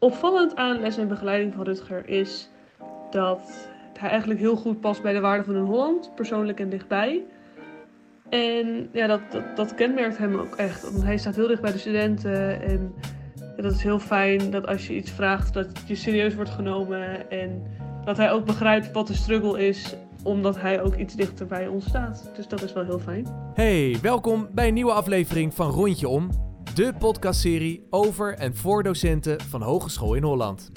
Opvallend aan les en begeleiding van Rutger is dat hij eigenlijk heel goed past bij de waarden van een Holland, persoonlijk en dichtbij. En ja, dat, dat, dat kenmerkt hem ook echt. Want hij staat heel dicht bij de studenten. En dat is heel fijn dat als je iets vraagt, dat je serieus wordt genomen. En dat hij ook begrijpt wat de struggle is, omdat hij ook iets dichter bij ons staat. Dus dat is wel heel fijn. Hey, welkom bij een nieuwe aflevering van Rondje Om. De podcastserie over en voor docenten van Hogeschool in Holland.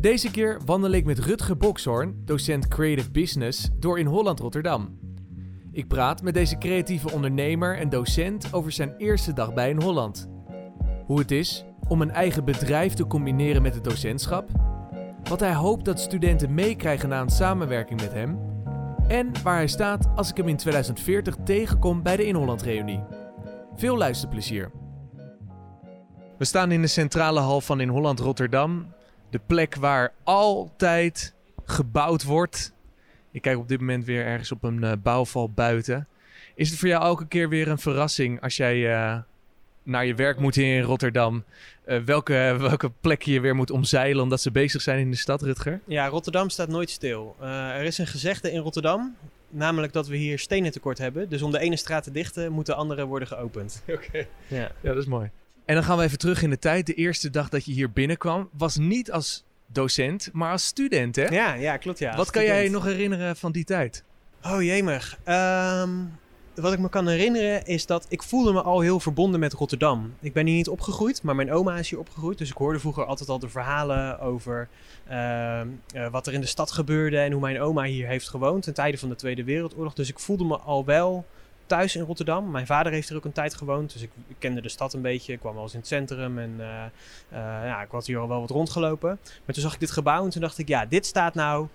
Deze keer wandel ik met Rutger Bokshoorn, docent Creative Business, door in Holland Rotterdam. Ik praat met deze creatieve ondernemer en docent over zijn eerste dag bij in Holland. Hoe het is om een eigen bedrijf te combineren met het docentschap. Wat hij hoopt dat studenten meekrijgen na een samenwerking met hem. En waar hij staat als ik hem in 2040 tegenkom bij de In Holland reunie. Veel luisterplezier. We staan in de centrale hal van In Holland Rotterdam. De plek waar altijd gebouwd wordt. Ik kijk op dit moment weer ergens op een uh, bouwval buiten. Is het voor jou elke keer weer een verrassing als jij uh, naar je werk moet hier in Rotterdam? Uh, welke, welke plek je weer moet omzeilen omdat ze bezig zijn in de stad, Rutger? Ja, Rotterdam staat noodat stil. er is een gezegde in Rotterdam, namelijk dat we hier stenen tekort hebben. Dus om de ene straat te dichten, moeten de andere worden geopend. Oké, okay. ja. ja, dat is mooi. En dan gaan we even terug in de tijd. De eerste dag dat je hier binnenkwam was niet als docent, maar als student, hè? Ja, ja klopt. Ja, wat kan jij nog herinneren van die tijd? Oh jemig. Um, wat ik me kan herinneren is dat ik voelde me al heel verbonden met Rotterdam. Ik ben hier niet opgegroeid, maar mijn oma is hier opgegroeid. Dus ik hoorde vroeger altijd al de verhalen over uh, uh, wat er in de stad gebeurde en hoe mijn oma hier heeft gewoond ten tijde van de Tweede Wereldoorlog. Dus ik voelde me al wel thuis in Rotterdam. Mijn vader heeft er ook een tijd gewoond, dus ik, ik kende de stad een beetje. Ik kwam wel eens in het centrum en uh, ja, ik had hier al wel wat rondgelopen. Maar toen zag ik dit gebouw en toen dacht ik, ja, dit staat nou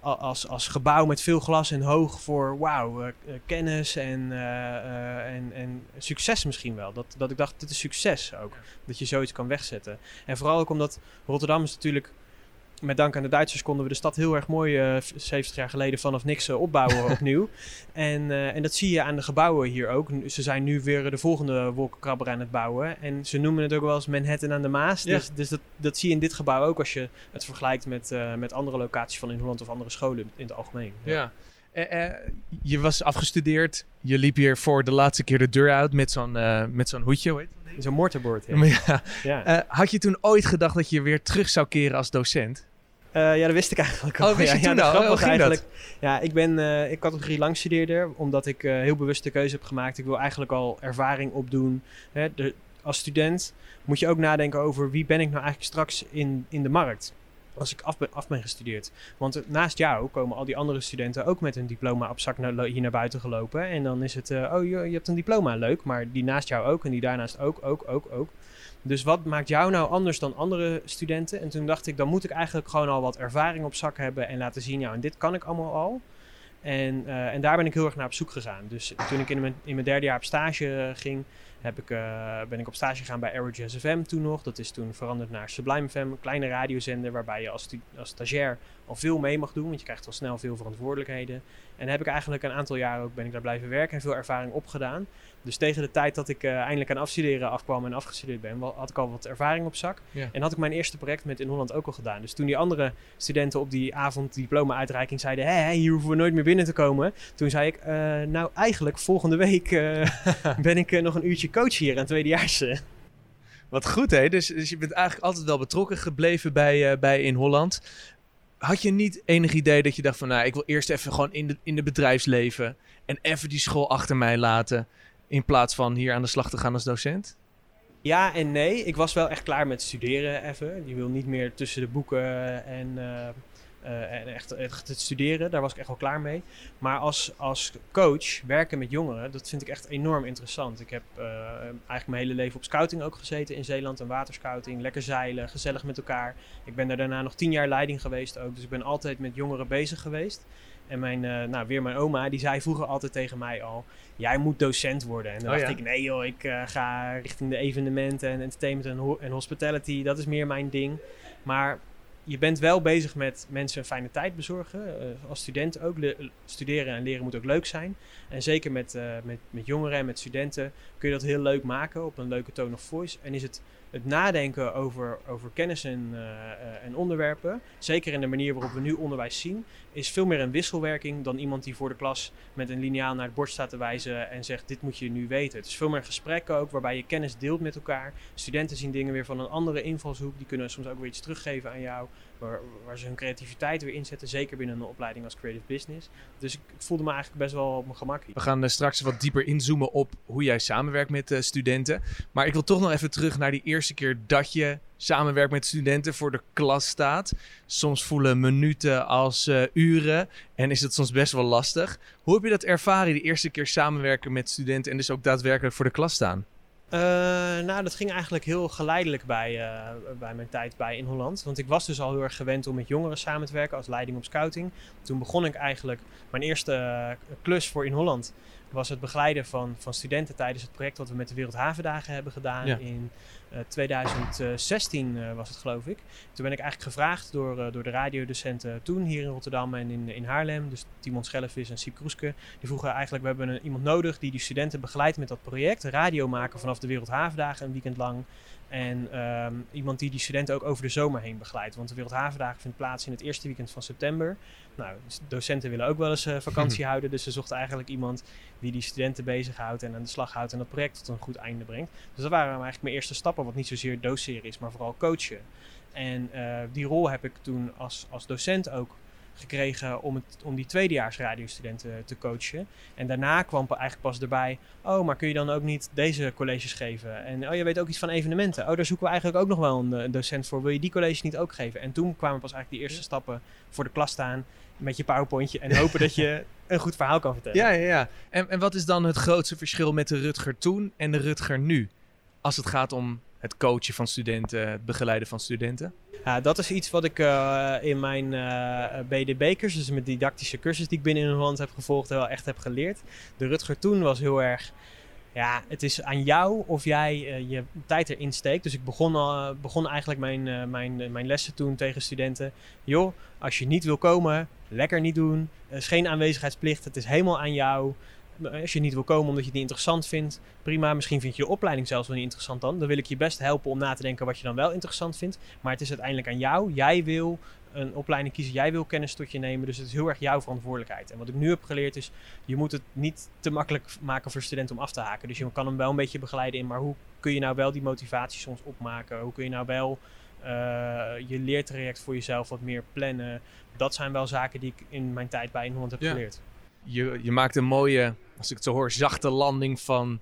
als, als gebouw met veel glas en hoog voor wauw, uh, kennis en, uh, en, en succes misschien wel. Dat, dat ik dacht, dit is succes ook. Dat je zoiets kan wegzetten. En vooral ook omdat Rotterdam is natuurlijk met dank aan de Duitsers konden we de stad heel erg mooi uh, 70 jaar geleden vanaf niks uh, opbouwen opnieuw. En, uh, en dat zie je aan de gebouwen hier ook. Ze zijn nu weer de volgende wolkenkrabber aan het bouwen. En ze noemen het ook wel eens Manhattan aan de Maas. Ja. Dus, dus dat, dat zie je in dit gebouw ook als je het vergelijkt met, met andere locaties van in Holland of andere scholen in het algemeen. Ja. ja. je was afgestudeerd. Je liep hier voor de laatste keer de deur uit met zo'n met zo'n hoedje. Hoe Zo'n mortarboard. Ja. ja. ja. had je toen ooit gedacht dat je weer terug zou keren als docent? Uh, ja, dat wist ik eigenlijk al. Oh, wist je ja, toen ja, al? eigenlijk. Ja, ik ben uh, ik categorie langstudeerder, omdat ik uh, heel bewust de keuze heb gemaakt. Ik wil eigenlijk al ervaring opdoen. Hè, de, als student moet je ook nadenken over wie ben ik nou eigenlijk straks in, in de markt. Als ik af ben, af ben gestudeerd. Want naast jou komen al die andere studenten ook met een diploma op zak naar, hier naar buiten gelopen. En dan is het, oh je, je hebt een diploma, leuk. Maar die naast jou ook en die daarnaast ook, ook, ook, ook. Dus wat maakt jou nou anders dan andere studenten? En toen dacht ik, dan moet ik eigenlijk gewoon al wat ervaring op zak hebben en laten zien, ja, en dit kan ik allemaal al. En, uh, en daar ben ik heel erg naar op zoek gegaan. Dus toen ik in mijn, in mijn derde jaar op stage ging, heb ik, uh, ben ik op stage gegaan bij Aerojazz FM toen nog. Dat is toen veranderd naar Sublime FM, een kleine radiozender waarbij je als, als stagiair al veel mee mag doen. Want je krijgt al snel veel verantwoordelijkheden. En heb ik eigenlijk een aantal jaren ook ben ik daar blijven werken en veel ervaring opgedaan. Dus tegen de tijd dat ik uh, eindelijk aan afstuderen afkwam en afgestudeerd ben, had ik al wat ervaring op zak. Ja. En had ik mijn eerste project met in Holland ook al gedaan. Dus toen die andere studenten op die avond diploma-uitreiking zeiden: hé, hier hoeven we nooit meer binnen te komen. Toen zei ik: uh, Nou, eigenlijk volgende week uh, ben ik nog een uurtje coach hier aan tweedejaars. Wat goed, hè? Dus, dus, je bent eigenlijk altijd wel betrokken gebleven bij, bij in Holland. Had je niet enig idee dat je dacht van, nou, ik wil eerst even gewoon in de, in de bedrijfsleven en even die school achter mij laten? In plaats van hier aan de slag te gaan als docent? Ja en nee. Ik was wel echt klaar met studeren even. Je wil niet meer tussen de boeken en, uh, en echt, echt het studeren. Daar was ik echt wel klaar mee. Maar als, als coach werken met jongeren, dat vind ik echt enorm interessant. Ik heb uh, eigenlijk mijn hele leven op scouting ook gezeten in Zeeland. En waterscouting, lekker zeilen, gezellig met elkaar. Ik ben er daarna nog tien jaar leiding geweest ook. Dus ik ben altijd met jongeren bezig geweest. En mijn, uh, nou, weer mijn oma, die zei vroeger altijd tegen mij al: Jij moet docent worden. En dan oh, dacht ja? ik: Nee, joh, ik uh, ga richting de evenementen en entertainment en, ho en, hospitality. Dat is meer mijn ding. Maar je bent wel bezig met mensen een fijne tijd bezorgen. Uh, als student ook. Studeren en leren moet ook leuk zijn. En zeker met, met, met jongeren en met studenten kun je dat heel leuk maken op een leuke tone of voice. En is het het nadenken over, over kennis en, eh, eh, en onderwerpen, zeker in de manier waarop we nu onderwijs zien, is veel meer een wisselwerking dan iemand die voor de klas met een lineaal naar het bord staat te wijzen en zegt: Dit moet je nu weten. Het is veel meer een gesprek ook, waarbij je kennis deelt met elkaar. Studenten zien dingen weer van een andere invalshoek, die kunnen soms ook weer iets teruggeven aan jou, waar, waar ze hun creativiteit weer inzetten, zeker binnen een opleiding als Creative Business. Dus ik voelde me eigenlijk best wel op mijn gemak hier. We gaan uh, straks wat dieper inzoomen op hoe jij samenwerkt met uh, studenten. Maar ik wil toch nog even terug naar die eerste keer dat je samenwerkt met studenten voor de klas staat. Soms voelen minuten als uh, uren en is het soms best wel lastig. Hoe heb je dat ervaren, die eerste keer samenwerken met studenten en dus ook daadwerkelijk voor de klas staan? Uh, nou, dat ging eigenlijk heel geleidelijk bij, uh, bij mijn tijd bij in Holland. Want ik was dus al heel erg gewend om met jongeren samen te werken als leiding op scouting. Toen begon ik eigenlijk mijn eerste uh, klus voor in Holland. Was het begeleiden van, van studenten tijdens het project wat we met de Wereldhavendagen hebben gedaan ja. in 2016 uh, was het geloof ik. Toen ben ik eigenlijk gevraagd door, uh, door de radiodocenten toen hier in Rotterdam en in, in Haarlem. Dus Timon Schellevis en Siep Kroeske. Die vroegen eigenlijk, we hebben een, iemand nodig die die studenten begeleidt met dat project. Radio maken vanaf de Wereldhavendagen een weekend lang. En um, iemand die die studenten ook over de zomer heen begeleidt. Want de Wereldhavendagen vindt plaats in het eerste weekend van september. Nou, docenten willen ook wel eens uh, vakantie houden. Dus ze zochten eigenlijk iemand die die studenten bezighoudt en aan de slag houdt. En dat project tot een goed einde brengt. Dus dat waren eigenlijk mijn eerste stappen. Wat niet zozeer doseren is, maar vooral coachen. En uh, die rol heb ik toen als, als docent ook gekregen om, het, om die tweedejaars radiostudenten te coachen. En daarna kwam eigenlijk pas erbij, oh, maar kun je dan ook niet deze colleges geven? En oh, je weet ook iets van evenementen. Oh, daar zoeken we eigenlijk ook nog wel een, een docent voor. Wil je die colleges niet ook geven? En toen kwamen pas eigenlijk die eerste stappen voor de klas staan met je powerpointje en hopen dat je een goed verhaal kan vertellen. Ja, ja, ja. En, en wat is dan het grootste verschil met de Rutger toen en de Rutger nu? Als het gaat om het coachen van studenten, het begeleiden van studenten? Ja, dat is iets wat ik uh, in mijn uh, BDB-cursus, dus mijn didactische cursus die ik binnen in Holland heb gevolgd, wel echt heb geleerd. De Rutger toen was heel erg, ja, het is aan jou of jij uh, je tijd erin steekt. Dus ik begon, al, begon eigenlijk mijn, mijn, mijn lessen toen tegen studenten. Joh, als je niet wil komen, lekker niet doen. Er is geen aanwezigheidsplicht, het is helemaal aan jou. Als je niet wil komen omdat je het niet interessant vindt, prima. Misschien vind je de opleiding zelfs wel niet interessant dan. Dan wil ik je best helpen om na te denken wat je dan wel interessant vindt. Maar het is uiteindelijk aan jou. Jij wil een opleiding kiezen. Jij wil kennis tot je nemen. Dus het is heel erg jouw verantwoordelijkheid. En wat ik nu heb geleerd is, je moet het niet te makkelijk maken voor studenten om af te haken. Dus je kan hem wel een beetje begeleiden in, maar hoe kun je nou wel die motivatie soms opmaken? Hoe kun je nou wel uh, je leertraject voor jezelf wat meer plannen? Dat zijn wel zaken die ik in mijn tijd bij Inhond heb ja. geleerd. Je, je maakt een mooie, als ik het zo hoor, zachte landing van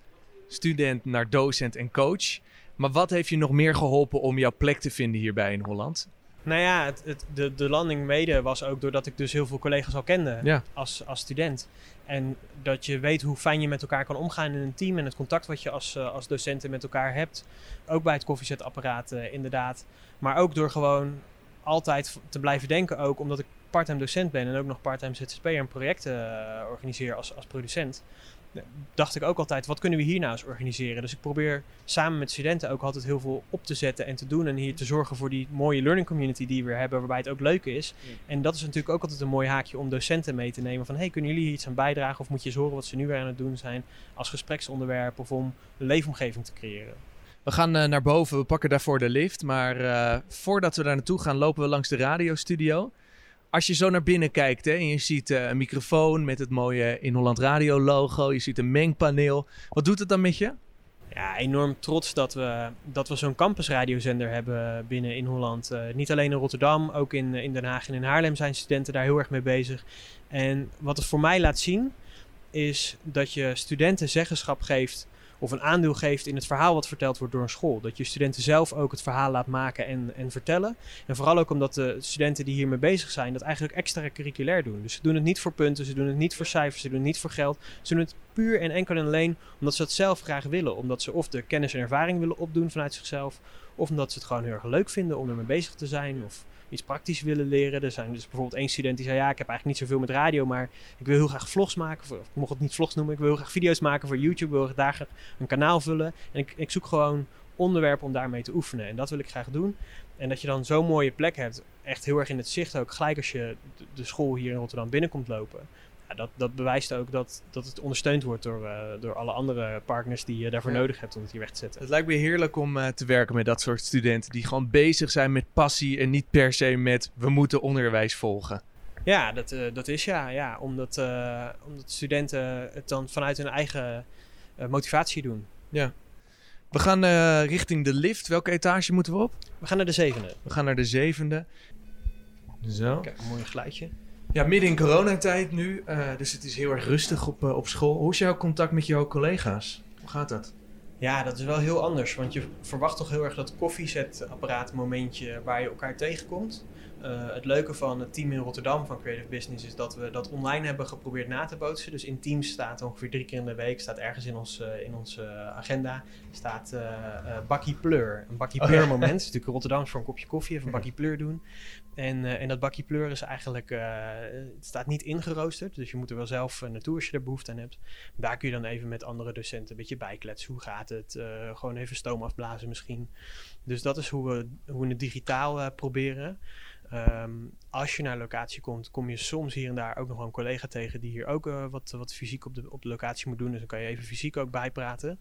student naar docent en coach. Maar wat heeft je nog meer geholpen om jouw plek te vinden hierbij in Holland? Nou ja, het, het, de, de landing mede was ook doordat ik dus heel veel collega's al kende ja. als, als student. En dat je weet hoe fijn je met elkaar kan omgaan in een team en het contact wat je als, uh, als docenten met elkaar hebt. Ook bij het koffiezetapparaat uh, inderdaad. Maar ook door gewoon altijd te blijven denken ook, omdat ik parttime docent ben en ook nog parttime ZZP'er en projecten uh, organiseer als, als producent dacht ik ook altijd, wat kunnen we hier nou eens organiseren? Dus ik probeer samen met studenten ook altijd heel veel op te zetten en te doen. En hier te zorgen voor die mooie learning community die we hebben, waarbij het ook leuk is. Ja. En dat is natuurlijk ook altijd een mooi haakje om docenten mee te nemen. Van, hey, kunnen jullie hier iets aan bijdragen? Of moet je eens horen wat ze nu weer aan het doen zijn als gespreksonderwerp of om een leefomgeving te creëren? We gaan uh, naar boven, we pakken daarvoor de lift. Maar uh, voordat we daar naartoe gaan, lopen we langs de radiostudio als je zo naar binnen kijkt hè, en je ziet uh, een microfoon met het mooie In Holland Radio logo, je ziet een mengpaneel. Wat doet het dan met je? Ja, enorm trots dat we, dat we zo'n campusradiozender hebben binnen in Holland. Uh, niet alleen in Rotterdam, ook in, in Den Haag en in Haarlem zijn studenten daar heel erg mee bezig. En wat het voor mij laat zien, is dat je studenten zeggenschap geeft of een aandeel geeft in het verhaal wat verteld wordt door een school. Dat je studenten zelf ook het verhaal laat maken en, en vertellen. En vooral ook omdat de studenten die hiermee bezig zijn, dat eigenlijk extra curriculair doen. Dus ze doen het niet voor punten, ze doen het niet voor cijfers, ze doen het niet voor geld. Ze doen het puur en enkel en alleen omdat ze het zelf graag willen. Omdat ze of de kennis en ervaring willen opdoen vanuit zichzelf, of omdat ze het gewoon heel erg leuk vinden om ermee bezig te zijn. Of iets praktisch willen leren. Er zijn dus bijvoorbeeld één student die zei: Ja, ik heb eigenlijk niet zoveel met radio, maar ik wil heel graag vlogs maken. Of, ik mocht het niet vlogs noemen, ik wil heel graag video's maken voor YouTube. Ik wil daar een kanaal vullen. En ik, ik zoek gewoon onderwerpen om daarmee te oefenen. En dat wil ik graag doen. En dat je dan zo'n mooie plek hebt, echt heel erg in het zicht ook, gelijk als je de school hier in Rotterdam binnenkomt lopen. Ja, dat, dat bewijst ook dat, dat het ondersteund wordt door, uh, door alle andere partners die je daarvoor Ja. nodig hebt om het hier weg te zetten. Het lijkt me heerlijk om eh, te werken met dat soort studenten die gewoon bezig zijn met passie en niet per se met we moeten onderwijs volgen. Ja, dat, eh, dat is ja. ja omdat, eh, omdat studenten het dan vanuit hun eigen eh, motivatie doen. We gaan eh, richting de lift. Welke etage moeten we op? We gaan naar de zevende. We gaan naar de zevende. Zo. Kijk, een mooi geluidje. Ja, midden in coronatijd nu, eh, dus het is heel erg rustig op, eh, op school. Hoe is jouw contact met jouw collega's? Hoe gaat dat? Ja, dat is wel heel anders. Want je verwacht toch heel erg dat koffiezetapparaat momentje waar je elkaar tegenkomt. Eh, het leuke van het team in Rotterdam van Creative Business is dat we dat online hebben geprobeerd na te bootsen. Dus in Teams staat ongeveer drie keer in de week, staat ergens in, ons, eh, in onze agenda, staat eh bakkie pleur. Een bakkie Oh, pleur moment. Is natuurlijk Rotterdam voor een kopje koffie, even een bakkie pleur doen. En, en dat bakkie pleur is eigenlijk, het staat niet ingeroosterd. Dus je moet er wel zelf eh, naartoe als je er behoefte aan hebt. Daar kun je dan even met andere docenten een beetje bijkletsen. Hoe gaat het? Gewoon even stoom afblazen misschien. Dus dat is hoe we, hoe we het digitaal proberen. Ehm, als je naar een locatie komt, kom je soms hier en daar ook nog wel een collega tegen die hier ook eh, wat, wat fysiek op de, op de locatie moet doen. Dus dan kan je even fysiek ook bijpraten.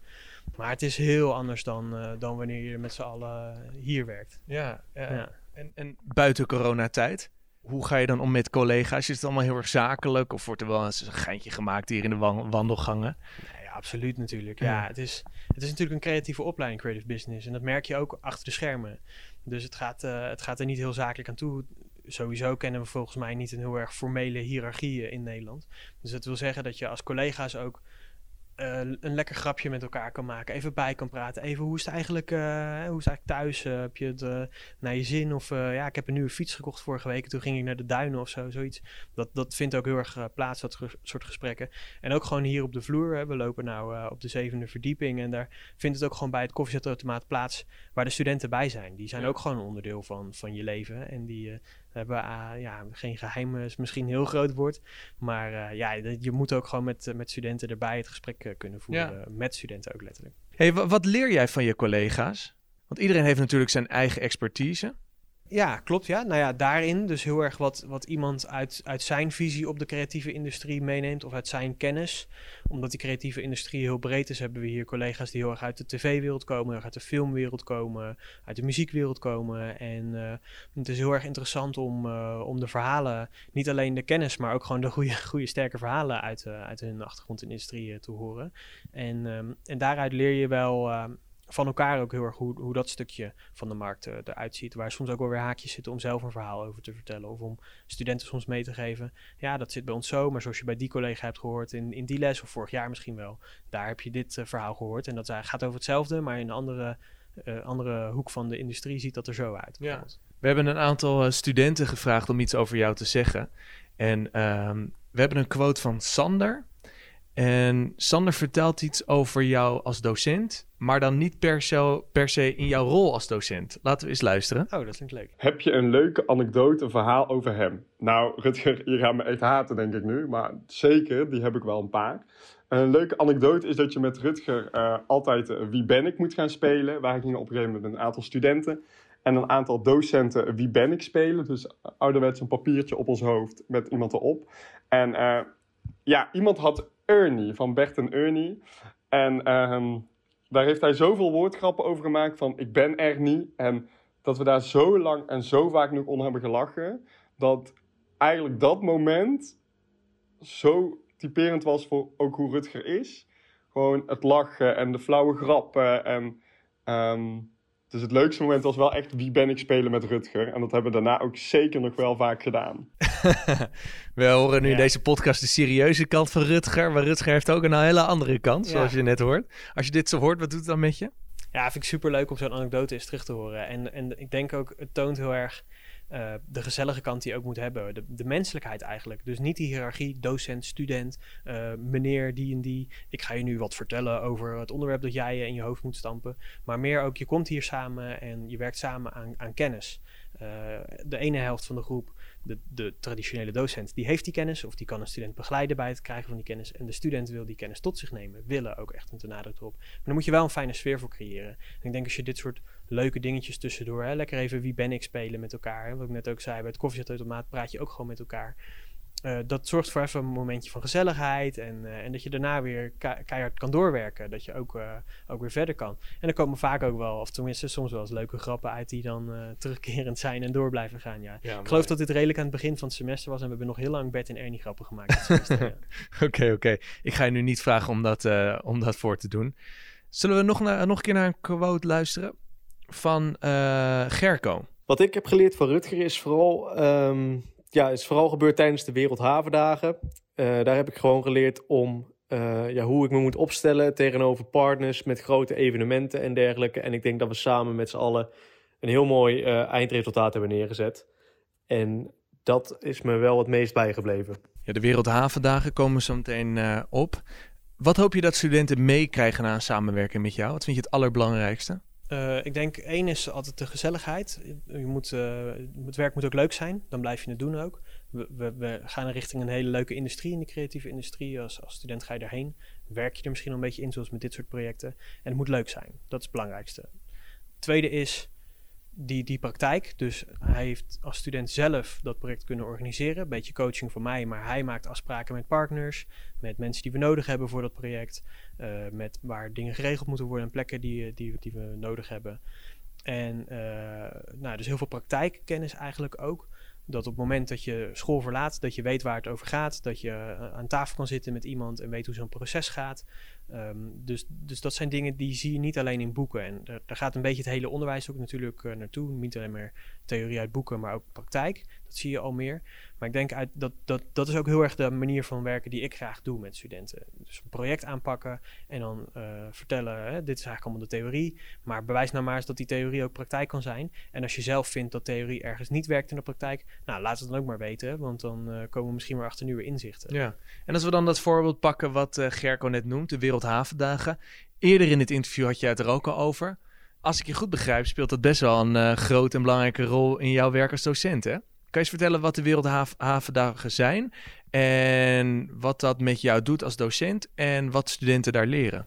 Maar het is heel anders dan, eh, dan wanneer je met z'n allen hier werkt. Ja, Ja. En, en buiten coronatijd? Hoe ga je dan om met collega's? Is het allemaal heel erg zakelijk? Of wordt er wel eens een geintje gemaakt hier in de wan- wandelgangen? Nee, absoluut natuurlijk. Ja. Ja, het, is, het is natuurlijk een creatieve opleiding, creative business. En dat merk je ook achter de schermen. Dus het gaat, eh, het gaat er niet heel zakelijk aan toe. Sowieso kennen we volgens mij niet een heel erg formele hiërarchie in Nederland. Dus dat wil zeggen dat je als collega's ook eh, een lekker grapje met elkaar kan maken. Even bij kan praten. Even hoe is het eigenlijk, eh, hoe is het eigenlijk thuis? Eh, heb je het naar je zin? Of ja, ik heb een nieuwe fiets gekocht vorige week. Toen ging ik naar de duinen of zo. Zoiets. Dat, dat vindt ook heel erg plaats, dat soort gesprekken. En ook gewoon hier op de vloer. Hè. We lopen nou op de zevende verdieping. En daar vindt het ook gewoon bij het koffiezetautomaat plaats waar de studenten bij zijn. Die zijn Ja. ook gewoon een onderdeel van, van je leven. En die eh, hebben ah, ja, geen geheim, is misschien een heel groot woord. Maar eh, ja, je moet ook gewoon met, eh, met studenten erbij het gesprek eh, kunnen voeren. Ja. eh, Met studenten ook letterlijk. Hey, wa- wat leer jij van je collega's? Want iedereen heeft natuurlijk zijn eigen expertise. Ja, klopt. Ja. Nou ja, daarin dus heel erg wat, wat iemand uit, uit zijn visie op de creatieve industrie meeneemt of uit zijn kennis. Omdat die creatieve industrie heel breed is, hebben we hier collega's die heel erg uit de tv-wereld komen, uit de filmwereld komen, uit de muziekwereld komen. En eh, het is heel erg interessant om, eh, om de verhalen, niet alleen de kennis, maar ook gewoon de goede, goede sterke verhalen uit, eh, uit hun achtergrond in te horen. En, ehm, en daaruit leer je wel. Van elkaar ook heel erg hoe, hoe dat stukje van de markt eh, eruit ziet. Waar soms ook wel weer haakjes zitten om zelf een verhaal over te vertellen. Of om studenten soms mee te geven. Ja, dat zit bij ons zo. Maar zoals je bij die collega hebt gehoord in, in die les, of vorig jaar misschien wel. Daar heb je dit eh, verhaal gehoord. En dat eh, gaat over hetzelfde, maar in een andere, andere hoek van de industrie ziet dat er zo uit. Ja. We hebben een aantal studenten gevraagd om iets over jou te zeggen. En ehm, we hebben een quote van Sander. En Sander vertelt iets over jou als docent, maar dan niet per se, per se in jouw rol als docent. Laten we eens luisteren. Oh, dat klinkt leuk. Heb je een leuke anekdote, verhaal over hem? Nou, Rutger, je gaat me echt haten, denk ik nu. Maar zeker, die heb ik wel een paar. Een leuke anekdote is dat je met Rutger eh, altijd eh, Wie ben ik moet gaan spelen. Wij gingen op een gegeven moment een aantal studenten en een aantal docenten Wie ben ik spelen. Dus ouderwets een papiertje op ons hoofd met iemand erop. En eh, ja, iemand had Ernie van Bert en Ernie. En ehm, daar heeft hij zoveel woordgrappen over gemaakt van ik ben er niet. En dat we daar zo lang en zo vaak nog onder hebben gelachen. Dat eigenlijk dat moment zo typerend was voor ook hoe Rutger is. Gewoon het lachen en de flauwe grappen. En, ehm, dus het leukste moment was wel echt wie ben ik spelen met Rutger. En dat hebben we daarna ook zeker nog wel vaak gedaan. We horen nu in Ja. deze podcast de serieuze kant van Rutger. Maar Rutger heeft ook een hele andere kant, Ja. zoals je net hoort. Als je dit zo hoort, wat doet het dan met je? Ja, vind ik super leuk om zo'n anekdote eens terug te horen. En, en ik denk ook, het toont heel erg eh, de gezellige kant die je ook moet hebben. De, de menselijkheid eigenlijk. Dus niet die hiërarchie, docent, student, eh, meneer, die en die. Ik ga je nu wat vertellen over het onderwerp dat jij in je hoofd moet stampen. Maar meer ook, je komt hier samen en je werkt samen aan, aan kennis. Eh, de ene helft van de groep, de, de traditionele docent, die heeft die kennis. Of die kan een student begeleiden bij het krijgen van die kennis. En de student wil die kennis tot zich nemen. Willen ook echt een nadruk erop. Maar dan moet je wel een fijne sfeer voor creëren. En ik denk als je dit soort leuke dingetjes tussendoor, hè, lekker even wie ben ik spelen met elkaar. Hè, wat ik net ook zei, bij het koffiezetautomaat praat je ook gewoon met elkaar. eh, dat zorgt voor even een momentje van gezelligheid. En, eh, en dat je daarna weer keihard kan doorwerken. Dat je ook, uh, ook weer verder kan. En er komen vaak ook wel, of tenminste soms wel eens leuke grappen uit die dan terugkerend zijn en door blijven gaan. Ja. ik geloof dat dit redelijk aan het begin van het semester was. En we hebben nog heel lang Bert en Ernie grappen gemaakt. Oké, oké. Ik ga je nu niet vragen om dat, om dat voor te doen. Zullen we nog, naar, nog een keer naar een quote luisteren van Gerco? Wat ik heb geleerd van Rutger is vooral ehm, ja, is vooral gebeurd tijdens de Wereldhavendagen. Uh, daar heb ik gewoon geleerd om uh, ja, hoe ik me moet opstellen tegenover partners met grote evenementen en dergelijke. En ik denk dat we samen met z'n allen een heel mooi uh, eindresultaat hebben neergezet. En dat is me wel het meest bijgebleven. Ja, de Wereldhavendagen komen zo meteen op. Wat hoop je dat studenten meekrijgen na een samenwerking met jou? Wat vind je het allerbelangrijkste? Uh, ik denk één is altijd de gezelligheid. Je moet, uh, het werk moet ook leuk zijn, dan blijf je het doen ook. We, we, we, gaan richting een hele leuke industrie, in de creatieve industrie. Als, als student ga je daarheen. Werk je er misschien al een beetje in, zoals met dit soort projecten. En het moet leuk zijn, dat is het belangrijkste. tweede is, die, die praktijk. Dus hij heeft als student zelf dat project kunnen organiseren. Een beetje coaching voor mij, maar hij maakt afspraken met partners, met mensen die we nodig hebben voor dat project, uh, met waar dingen geregeld moeten worden en plekken die, die, die we nodig hebben. En uh, nou, dus heel veel praktijkkennis eigenlijk ook dat op het moment dat je school verlaat, dat je weet waar het over gaat, dat je eh, aan tafel kan zitten met iemand en weet hoe zo'n proces gaat. Ehm, dus, dus dat zijn dingen die zie je niet alleen in boeken. En daar, daar gaat een beetje het hele onderwijs ook natuurlijk uh, naartoe. Niet alleen maar theorie uit boeken, maar ook praktijk. Dat zie je al meer. Maar ik denk uit, dat, dat dat is ook heel erg de manier van werken die ik graag doe met studenten. Dus een project aanpakken en dan uh, vertellen: hè, dit is eigenlijk allemaal de theorie. Maar bewijs nou maar eens dat die theorie ook praktijk kan zijn. En als je zelf vindt dat theorie ergens niet werkt in de praktijk, nou laat het dan ook maar weten. Want dan uh, komen we misschien maar achter nieuwe inzichten. Ja, en als we dan dat voorbeeld pakken wat Gerco net noemt, de Wereldhavendagen. Eerder in het interview had je het er ook al over. Als ik je goed begrijp, speelt dat best wel een grote en belangrijke rol in jouw werk als docent, hè? Kan je eens vertellen wat de Wereldhavendagen zijn en wat dat met jou doet als docent en wat studenten daar leren?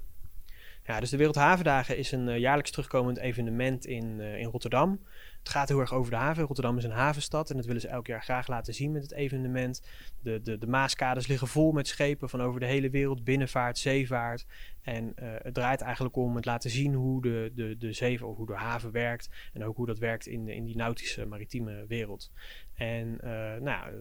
Ja, dus de Wereldhavendagen is een uh, jaarlijks terugkomend evenement in, uh, in Rotterdam. Het gaat heel erg over de haven. Rotterdam is een havenstad en dat willen ze elk jaar graag laten zien met het evenement. De, de, de Maaskades liggen vol met schepen van over de hele wereld, binnenvaart, zeevaart. En uh, het draait eigenlijk om het laten zien hoe de, de, de of hoe de haven werkt. En ook hoe dat werkt in, in die nautische, maritieme wereld. En uh, nou,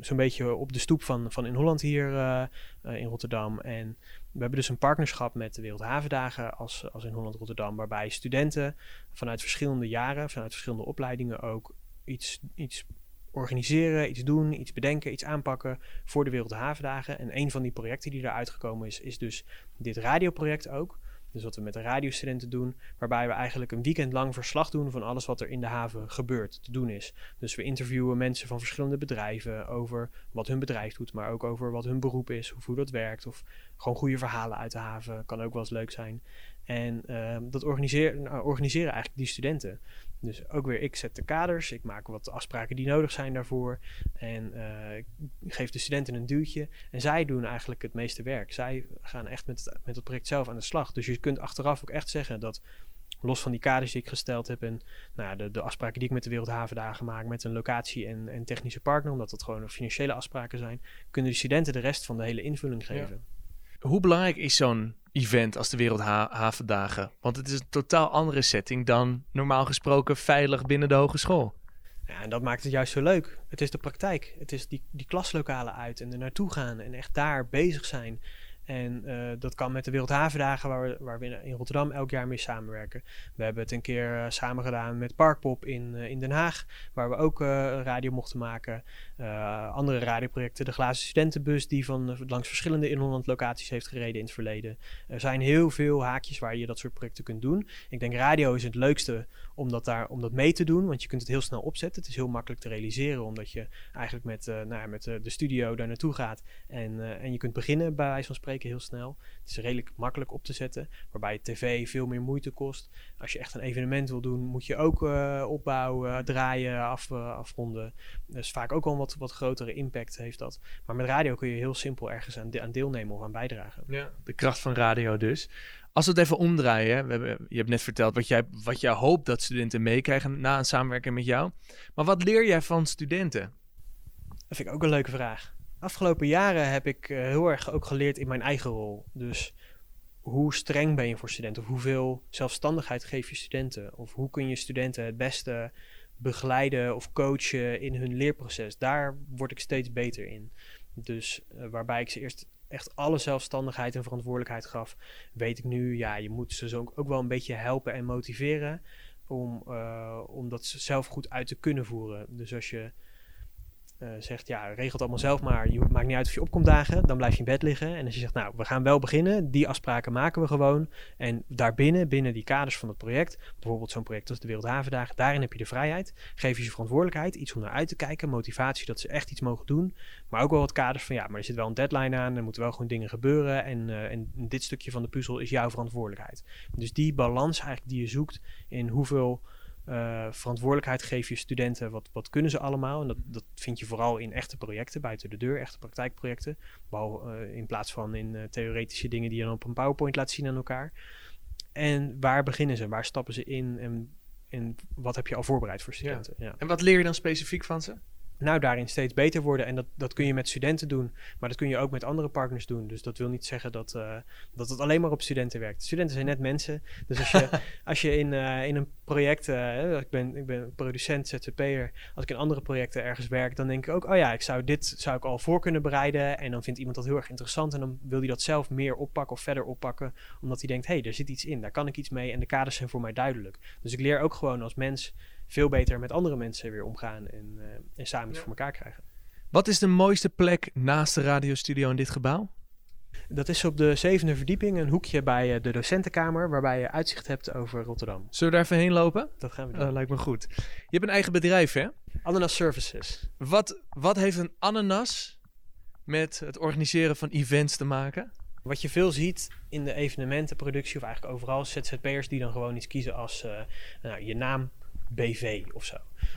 zo'n beetje op de stoep van, van in Holland hier uh, in Rotterdam. En we hebben dus een partnerschap met de Wereldhavendagen als, als in Holland-Rotterdam. Waarbij studenten vanuit verschillende jaren, vanuit verschillende opleidingen ook iets, iets organiseren, iets doen, iets bedenken, iets aanpakken voor de Wereldhavendagen. En een van die projecten die eruit gekomen is, is dus dit radioproject ook. Dus wat we met de radiostudenten doen, waarbij we eigenlijk een weekend lang verslag doen van alles wat er in de haven gebeurt, te doen is. Dus we interviewen mensen van verschillende bedrijven over wat hun bedrijf doet, maar ook over wat hun beroep is, of hoe dat werkt, of gewoon goede verhalen uit de haven, kan ook wel eens leuk zijn. En uh, dat nou, organiseren eigenlijk die studenten. Dus ook weer, ik zet de kaders, ik maak wat afspraken die nodig zijn daarvoor. En uh, ik geef de studenten een duwtje. En zij doen eigenlijk het meeste werk. Zij gaan echt met het, met het project zelf aan de slag. Dus je kunt achteraf ook echt zeggen dat, los van die kaders die ik gesteld heb en nou, de, de afspraken die ik met de Wereldhavendagen maak, met een locatie en, en technische partner, omdat dat gewoon financiële afspraken zijn, kunnen de studenten de rest van de hele invulling geven. Hoe belangrijk is zo'n event als de Wereldhavendagen? Want het is een totaal andere setting dan normaal gesproken veilig binnen de hogeschool. Ja, en dat maakt het juist zo leuk. Het is de praktijk. Het is die, die klaslokalen uit en er naartoe gaan en echt daar bezig zijn. En uh, dat kan met de Wereldhavendagen, waar we, waar we in, Rotterdam elk jaar mee samenwerken. We hebben het een keer uh, samen gedaan met Parkpop in, uh, in Den Haag, waar we ook radio mochten maken. Andere radioprojecten, de Glazen Studentenbus, die van langs verschillende in Holland locaties heeft gereden in het verleden. Er zijn heel veel haakjes waar je dat soort projecten kunt doen. Ik denk radio is het leukste om dat, daar, om dat mee te doen, want je kunt het heel snel opzetten. Het is heel makkelijk te realiseren, omdat je eigenlijk met, nou, met de studio daar naartoe gaat en, en je kunt beginnen bij wijze van spreken heel snel. Het is redelijk makkelijk op te zetten, waarbij tv veel meer moeite kost. Als je echt een evenement wil doen, moet je ook uh, opbouwen, draaien, af, uh, afronden. Dus vaak ook wel een wat, wat grotere impact heeft dat. Maar met radio kun je heel simpel ergens aan, de, aan deelnemen of aan bijdragen. Ja, de kracht van radio dus. Als we het even omdraaien, we hebben, je hebt net verteld wat jij, wat jij hoopt dat studenten meekrijgen na een samenwerking met jou. Maar wat leer jij van studenten? Dat vind ik ook een leuke vraag. Afgelopen jaren heb ik eh, heel erg ook geleerd in mijn eigen rol. Dus hoe streng ben je voor studenten? Of hoeveel zelfstandigheid geef je studenten? Of hoe kun je studenten het beste begeleiden of coachen in hun leerproces? Daar word ik steeds beter in. Dus eh, waarbij ik ze eerst echt alle zelfstandigheid en verantwoordelijkheid gaf, weet ik nu, ja, je moet ze zo ook, wel een beetje helpen en motiveren om, eh, om dat zelf goed uit te kunnen voeren. Dus als je uh, zegt, ja, regelt allemaal zelf maar. Je maakt niet uit of je opkomt dagen, dan blijf je in bed liggen. En als je zegt, nou, we gaan wel beginnen, die afspraken maken we gewoon. En daarbinnen, binnen die kaders van het project, bijvoorbeeld zo'n project als de Wereldhavendagen, daarin heb je de vrijheid. Geef je ze verantwoordelijkheid, iets om naar uit te kijken, motivatie dat ze echt iets mogen doen. Maar ook wel wat kaders van, ja, maar er zit wel een deadline aan, er moeten wel gewoon dingen gebeuren. En, uh, en dit stukje van de puzzel is jouw verantwoordelijkheid. Dus die balans eigenlijk die je zoekt in hoeveel uh, verantwoordelijkheid geef je studenten, wat, wat kunnen ze allemaal? En dat, dat vind je vooral in echte projecten, buiten de deur, echte praktijkprojecten. Behalve, uh, in plaats van in uh, theoretische dingen die je dan op een PowerPoint laat zien aan elkaar. En waar beginnen ze? Waar stappen ze in? En, en wat heb je al voorbereid voor studenten? Ja. Ja. En wat leer je dan specifiek van ze? Nou daarin steeds beter worden. En dat, dat kun je met studenten doen, maar dat kun je ook met andere partners doen. Dus dat wil niet zeggen dat, uh, dat het alleen maar op studenten werkt. Studenten zijn net mensen. Dus als je, als je in, uh, in een project, uh, ik, ben, ik ben producent, ZZP'er, als ik in andere projecten ergens werk, dan denk ik ook, oh ja, ik zou dit zou ik al voor kunnen bereiden. En dan vindt iemand dat heel erg interessant en dan wil hij dat zelf meer oppakken of verder oppakken, omdat hij denkt, hé, hey, er zit iets in, daar kan ik iets mee en de kaders zijn voor mij duidelijk. Dus ik leer ook gewoon als mens veel beter met andere mensen weer omgaan en, uh, en samen iets ja. voor elkaar krijgen. Wat is de mooiste plek naast de radiostudio in dit gebouw? Dat is op de zevende verdieping, een hoekje bij uh, de docentenkamer, waarbij je uitzicht hebt over Rotterdam. Zullen we daar even heen lopen? Dat gaan we doen. Uh, lijkt me goed. Je hebt een eigen bedrijf, hè? Ananas Services. Wat, wat heeft een ananas met het organiseren van events te maken? Wat je veel ziet in de evenementenproductie, of eigenlijk overal, ZZP'ers die dan gewoon iets kiezen als uh, nou, je naam, BV of zo.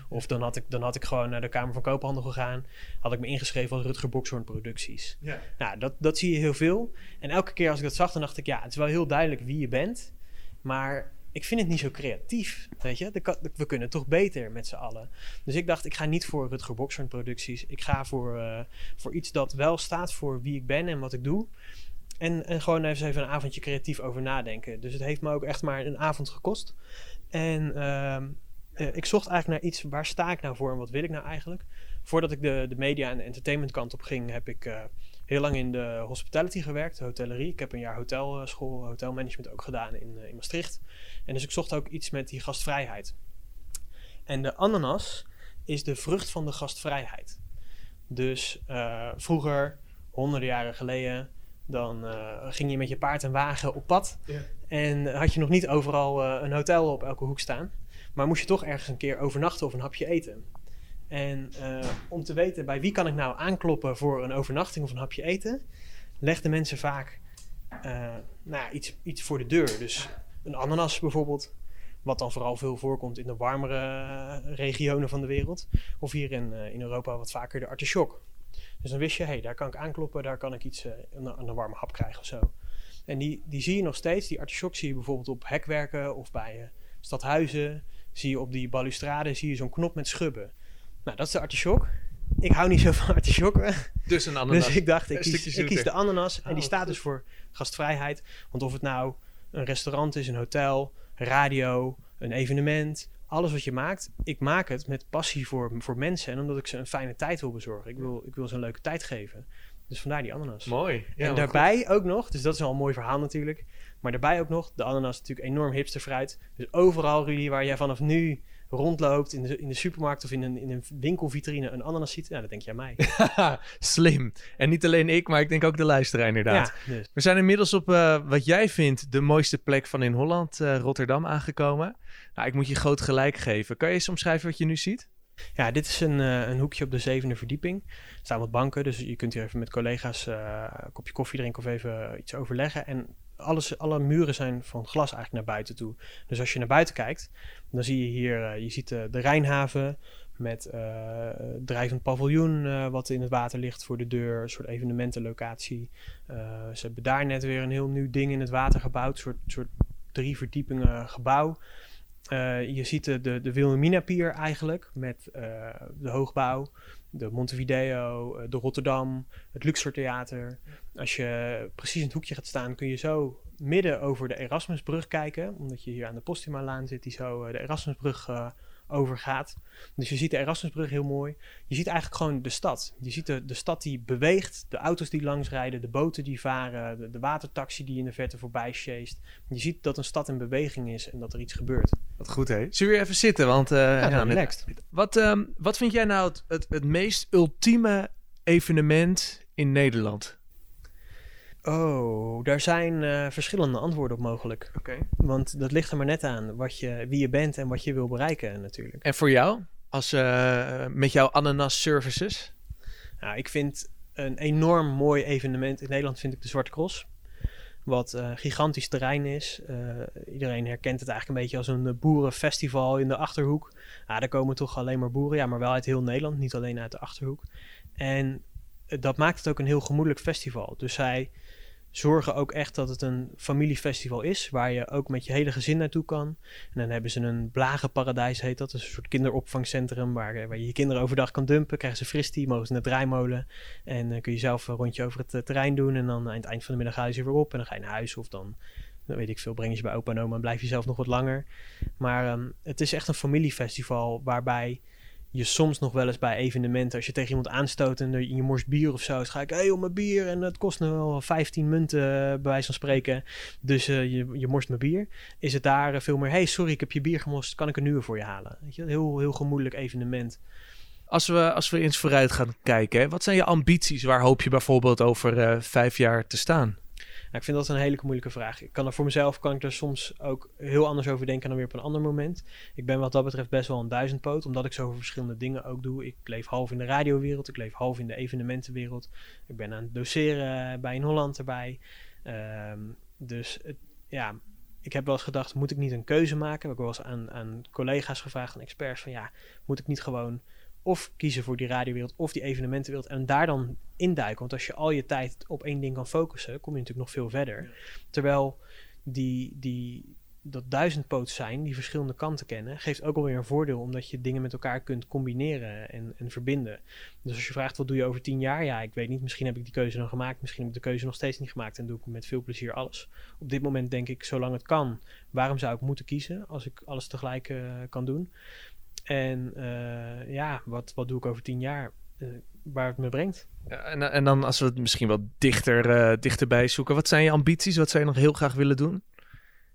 Of dan had, ik, dan had ik gewoon naar de Kamer van Koophandel gegaan. Had ik me ingeschreven als Rutger Boxhoorn Producties. Ja. Nou, dat, dat zie je heel veel. En elke keer als ik dat zag, dan dacht ik... Ja, het is wel heel duidelijk wie je bent. Maar ik vind het niet zo creatief, weet je. we kunnen toch beter met z'n allen. Dus ik dacht, ik ga niet voor Rutger Boxhoorn Producties. Ik ga voor, uh, voor iets dat wel staat voor wie ik ben en wat ik doe. En, en gewoon even, even een avondje creatief over nadenken. Dus het heeft me ook echt maar een avond gekost. En... Uh, uh, ik zocht eigenlijk naar iets, waar sta ik nou voor en wat wil ik nou eigenlijk? Voordat ik de, de media en entertainment kant op ging, heb ik uh, heel lang in de hospitality gewerkt, de hotellerie. Ik heb een jaar hotelschool, hotelmanagement ook gedaan in, uh, in Maastricht. En dus ik zocht ook iets met die gastvrijheid. En de ananas is de vrucht van de gastvrijheid. Dus vroeger, honderden jaren geleden, dan ging je met je paard en wagen op pad. Yeah. En had je nog niet overal een hotel op elke hoek staan. Maar moest je toch ergens een keer overnachten of een hapje eten. En uh, om te weten bij wie kan ik nou aankloppen voor een overnachting of een hapje eten, legden mensen vaak uh, nou, iets, iets voor de deur. Dus een ananas bijvoorbeeld, wat dan vooral veel voorkomt in de warmere regionen van de wereld. Of hier in, in Europa wat vaker de artichok. Dus dan wist je, hé, hey, daar kan ik aankloppen, daar kan ik iets, een, een warme hap krijgen of zo. En die, die zie je nog steeds. Die artichok zie je bijvoorbeeld op hekwerken of bij stadhuizen zie je op die balustrade zie je zo'n knop met schubben. Nou, dat is de artichok. Ik hou niet zo van artisjokken. Dus een ananas. Dus ik dacht, ik, kies, ik kies, de ananas. En die staat dus voor gastvrijheid. Want of het nou een restaurant is, een hotel, radio, een evenement. Alles wat je maakt, ik maak het met passie voor, voor mensen. En omdat ik ze een fijne tijd wil bezorgen. Ik wil, ik wil ze een leuke tijd geven. Dus vandaar die ananas. Mooi. Ja, en daarbij goed. ook nog, dus dat is al een mooi verhaal natuurlijk. Maar daarbij ook nog, de ananas is natuurlijk enorm hipster fruit. Dus overal, Rudy, waar jij vanaf nu rondloopt in de, in de supermarkt of in een, in een winkelvitrine een ananas ziet, nou, dat denk je aan mij. Slim. En niet alleen ik, maar ik denk ook de luisteraar inderdaad. Ja, dus. We zijn inmiddels op uh, wat jij vindt de mooiste plek van in Holland, uh, Rotterdam, aangekomen. Nou, ik moet je groot gelijk geven. Kan je eens omschrijven wat je nu ziet? Ja, dit is een, uh, een hoekje op de zevende verdieping. Er staan wat banken, dus je kunt hier even met collega's een kopje koffie drinken of even iets overleggen. En alles, alle muren zijn van glas eigenlijk naar buiten toe. Dus als je naar buiten kijkt, dan zie je hier, uh, je ziet de Rijnhaven met drijvend paviljoen wat in het water ligt voor de deur, een soort evenementenlocatie. ze hebben daar net weer een heel nieuw ding in het water gebouwd, een soort, soort drie verdiepingen gebouw. Eh, je ziet de, de, Wilhelmina-pier eigenlijk met eh, de hoogbouw, de Montevideo, eh, de Rotterdam, het Luxor Theater. Als je precies in het hoekje gaat staan, kun je zo midden over de Erasmusbrug kijken. Omdat je hier aan de Postuma-laan zit, die zo de Erasmusbrug eh, overgaat. Dus je ziet de Erasmusbrug heel mooi. Je ziet eigenlijk gewoon de stad. Je ziet de, de stad die beweegt, de auto's die langsrijden, de boten die varen, de, de watertaxi die in de verte voorbij sjeest. Je ziet dat een stad in beweging is en dat er iets gebeurt. Wat goed, hè? Zullen we weer even zitten? Want, eh, ja, Ja, net- relaxed. wat, ehm, wat vind jij nou het, het, het meest ultieme evenement in Nederland? Oh, daar zijn eh, verschillende antwoorden op mogelijk. Oké. Want dat ligt er maar net aan wat je, wie je bent en wat je wil bereiken natuurlijk. En voor jou? Als, eh, met jouw ananas services? Nou, ik vind een enorm mooi evenement in Nederland vind ik de Zwarte Cross. Wat eh, gigantisch terrein is. Eh, iedereen herkent het eigenlijk een beetje als een boerenfestival in de Achterhoek. Ja, daar komen toch alleen maar boeren. Ja, maar wel uit heel Nederland, niet alleen uit de Achterhoek. En dat maakt het ook een heel gemoedelijk festival. Dus zij zorgen ook echt dat het een familiefestival is. Waar je ook met je hele gezin naartoe kan. En dan hebben ze een blagenparadijs, heet dat. Is een soort kinderopvangcentrum waar, eh, waar je je kinderen overdag kan dumpen. Krijgen ze fristie, mogen ze naar draaimolen. En dan kun je zelf een rondje over het eh, terrein doen. En dan aan het eind van de middag ga je ze weer op. En dan ga je naar huis of dan, dan weet ik veel, breng je ze bij opa en oma en blijf je zelf nog wat langer. Maar ehm, het is echt een familiefestival waarbij je soms nog wel eens bij evenementen, als je tegen iemand aanstoot en je, morst bier of zo, ga ik, hey, om mijn bier. En dat kost nog wel 15 munten, bij wijze van spreken. Dus eh, je, je morst mijn bier. Is het daar eh, veel meer, hey, sorry, ik heb je bier gemorst, kan ik een nieuwe voor je halen? Weet je, heel, heel gemoedelijk evenement. Als we, als we eens vooruit gaan kijken, wat zijn je ambities? Waar hoop je bijvoorbeeld over eh, vijf jaar te staan? Nou, ik vind dat een hele moeilijke vraag. Ik kan er voor mezelf kan ik er soms ook heel anders over denken dan weer op een ander moment. Ik ben wat dat betreft best wel een duizendpoot, omdat ik zoveel verschillende dingen ook doe. Ik leef half in de radiowereld, ik leef half in de evenementenwereld. Ik ben aan het doseren bij in Holland erbij. Ehm, dus ja, ik heb wel eens gedacht, moet ik niet een keuze maken? Heb ik wel eens aan, aan collega's gevraagd, aan experts, van ja, moet ik niet gewoon of kiezen voor die radiowereld of die evenementenwereld en daar dan induiken. Want als je al je tijd op één ding kan focussen, kom je natuurlijk nog veel verder. Terwijl die, die, dat duizendpoot zijn, die verschillende kanten kennen, geeft ook alweer een voordeel omdat je dingen met elkaar kunt combineren en, en verbinden. Dus als je vraagt wat doe je over tien jaar, ja, ik weet niet. Misschien heb ik die keuze dan gemaakt, misschien heb ik de keuze nog steeds niet gemaakt en doe ik met veel plezier alles. Op dit moment denk ik, zolang het kan, waarom zou ik moeten kiezen als ik alles tegelijk eh, kan doen? En eh, ja, wat, wat doe ik over tien jaar? Eh, waar het me brengt. En, en dan als we het misschien wat dichter, eh, dichterbij zoeken, wat zijn je ambities? Wat zou je nog heel graag willen doen?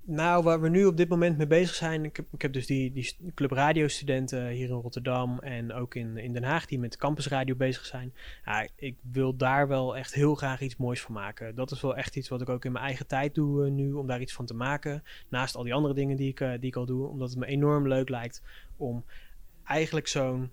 Nou, waar we nu op dit moment mee bezig zijn, ik heb, ik heb dus die, die Club Radio studenten hier in Rotterdam en ook in, in Den Haag die met campusradio bezig zijn. Ja, ik wil daar wel echt heel graag iets moois van maken. Dat is wel echt iets wat ik ook in mijn eigen tijd doe eh, nu, om daar iets van te maken. Naast al die andere dingen die ik, eh, die ik al doe, omdat het me enorm leuk lijkt om eigenlijk zo'n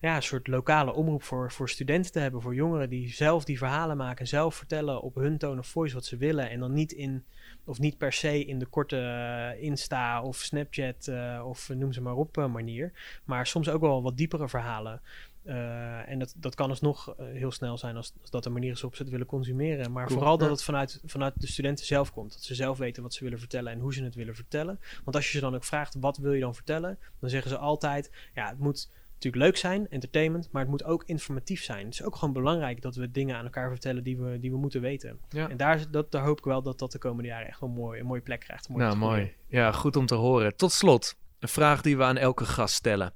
ja, een soort lokale omroep voor, voor studenten te hebben, voor jongeren die zelf die verhalen maken, zelf vertellen op hun tone of voice wat ze willen en dan niet in of niet per se in de korte eh, Insta of Snapchat eh, of noem ze maar op eh, manier, maar soms ook wel wat diepere verhalen. En dat, dat kan alsnog heel snel zijn als, als dat de manier is waarop ze het willen consumeren. Maar Cool. vooral dat het vanuit, vanuit de studenten zelf komt. Dat ze zelf weten wat ze willen vertellen en hoe ze het willen vertellen. Want als je ze dan ook vraagt, wat wil je dan vertellen? Dan zeggen ze altijd, ja, het moet natuurlijk leuk zijn, entertainment, maar het moet ook informatief zijn. Het is ook gewoon belangrijk dat we dingen aan elkaar vertellen die we, die we moeten weten. Ja. En daar, dat, daar hoop ik wel dat dat de komende jaren echt wel mooi, een mooie plek krijgt. Nou, mooi. Ja, goed om te horen. Tot slot, een vraag die we aan elke gast stellen.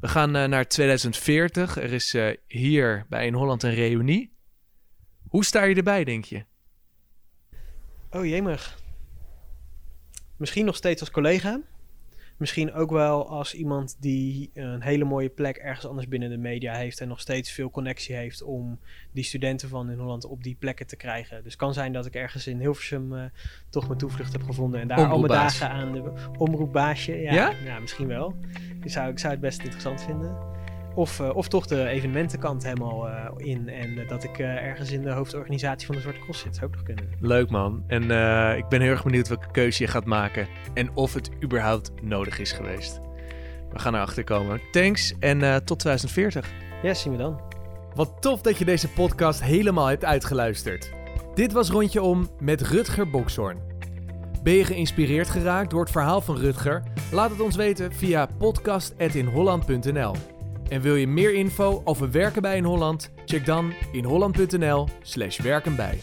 We gaan eh, naar 2040. Er is eh, hier bij In Holland een reunie. Hoe sta je erbij, denk je? Oh jemig. Misschien nog steeds als collega. Misschien ook wel als iemand die een hele mooie plek ergens anders binnen de media heeft en nog steeds veel connectie heeft om die studenten van in Holland op die plekken te krijgen. Dus het kan zijn dat ik ergens in Hilversum eh, toch mijn toevlucht heb gevonden en daar al mijn dagen aan de omroepbaasje. Ja, Ja? ja? misschien wel. Ik zou, ik zou het best interessant vinden. Of, eh, of toch de evenementenkant helemaal eh, in en dat ik eh, ergens in de hoofdorganisatie van de Zwarte Cross zit. Zou ook nog kunnen. Leuk man. En eh, ik ben heel erg benieuwd welke keuze je gaat maken. En of het überhaupt nodig is geweest. We gaan erachter komen. Thanks en eh, tot 2040. Ja, zien we dan. Wat tof dat je deze podcast helemaal hebt uitgeluisterd. Dit was Rondje Om met Rutger Bokshoorn. Ben je geïnspireerd geraakt door het verhaal van Rutger? Laat het ons weten via podcast.inholland.nl. En wil je meer info over werken bij in Holland? Check dan inholland.nl/slash werkenbij.